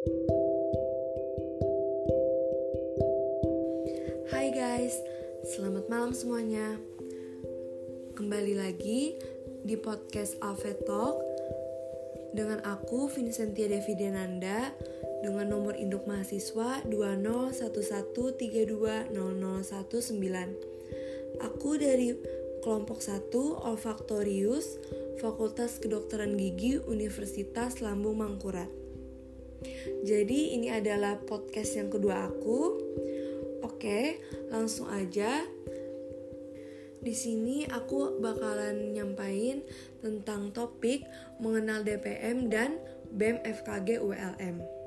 Hai guys, selamat malam semuanya. Kembali lagi di podcast Alpha Talk dengan aku Vincentia Devi Denanda dengan nomor induk mahasiswa 20113200119. Aku dari kelompok 1 Olfaktorius Fakultas Kedokteran Gigi Universitas Lambung Mangkurat. Jadi ini adalah podcast yang kedua aku. Oke, langsung aja. Di sini aku bakalan nyampain tentang topik mengenal DPM dan BEM FKG ULM.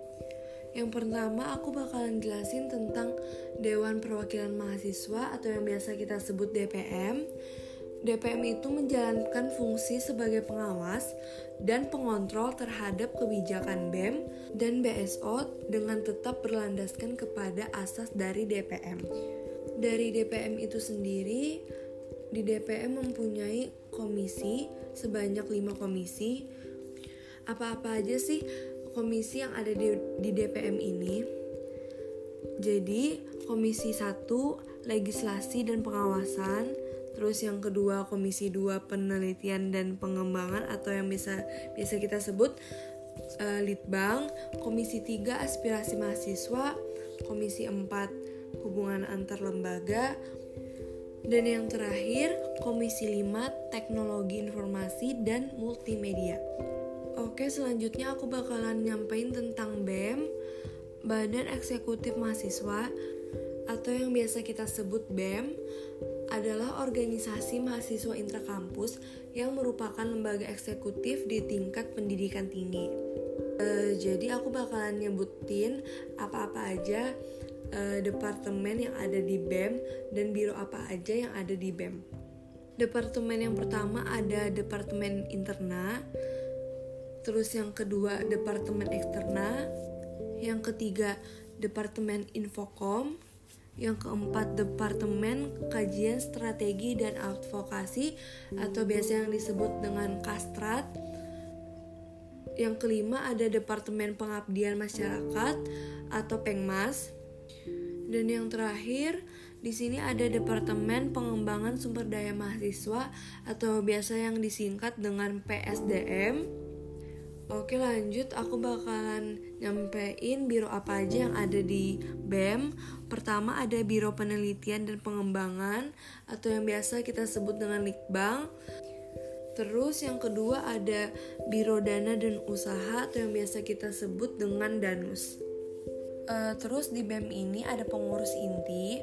Yang pertama aku bakalan jelasin tentang Dewan Perwakilan Mahasiswa atau yang biasa kita sebut DPM. DPM itu menjalankan fungsi sebagai pengawas dan pengontrol terhadap kebijakan BEM dan BSO dengan tetap berlandaskan kepada asas dari DPM. Dari DPM itu sendiri, di DPM mempunyai komisi sebanyak 5 komisi. Apa-apa aja sih komisi yang ada di, di DPM ini? Jadi, komisi 1 legislasi dan pengawasan, Terus yang kedua Komisi 2 Penelitian dan Pengembangan atau yang bisa bisa kita sebut uh, Litbang, Komisi 3 Aspirasi Mahasiswa, Komisi 4 Hubungan Antar Lembaga, dan yang terakhir Komisi 5 Teknologi Informasi dan Multimedia. Oke, selanjutnya aku bakalan nyampein tentang BEM, Badan Eksekutif Mahasiswa atau yang biasa kita sebut BEM adalah organisasi mahasiswa intrakampus yang merupakan lembaga eksekutif di tingkat pendidikan tinggi. Uh, jadi aku bakalan nyebutin apa-apa aja uh, departemen yang ada di BEM dan biro apa aja yang ada di BEM. Departemen yang pertama ada departemen interna, terus yang kedua departemen eksterna, yang ketiga departemen infokom, yang keempat, Departemen Kajian Strategi dan Advokasi atau biasa yang disebut dengan Kastrat. Yang kelima ada Departemen Pengabdian Masyarakat atau Pengmas. Dan yang terakhir, di sini ada Departemen Pengembangan Sumber Daya Mahasiswa atau biasa yang disingkat dengan PSDM. Oke lanjut, aku bakalan nyampein biro apa aja yang ada di BEM Pertama ada Biro Penelitian dan Pengembangan Atau yang biasa kita sebut dengan Likbang. Terus yang kedua ada Biro Dana dan Usaha Atau yang biasa kita sebut dengan Danus. Uh, Terus di BEM ini ada pengurus inti.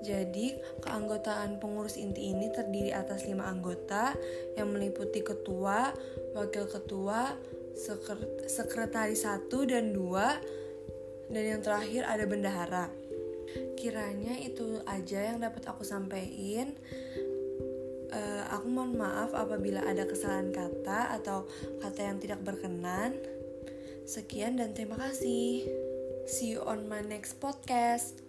Jadi, keanggotaan pengurus inti ini terdiri atas lima anggota yang meliputi ketua, wakil ketua, sekretaris satu dan dua, dan yang terakhir ada bendahara. Kiranya itu aja yang dapat aku sampaikan. Uh, aku mohon maaf apabila ada kesalahan kata atau kata yang tidak berkenan. Sekian dan terima kasih. See you on my next podcast.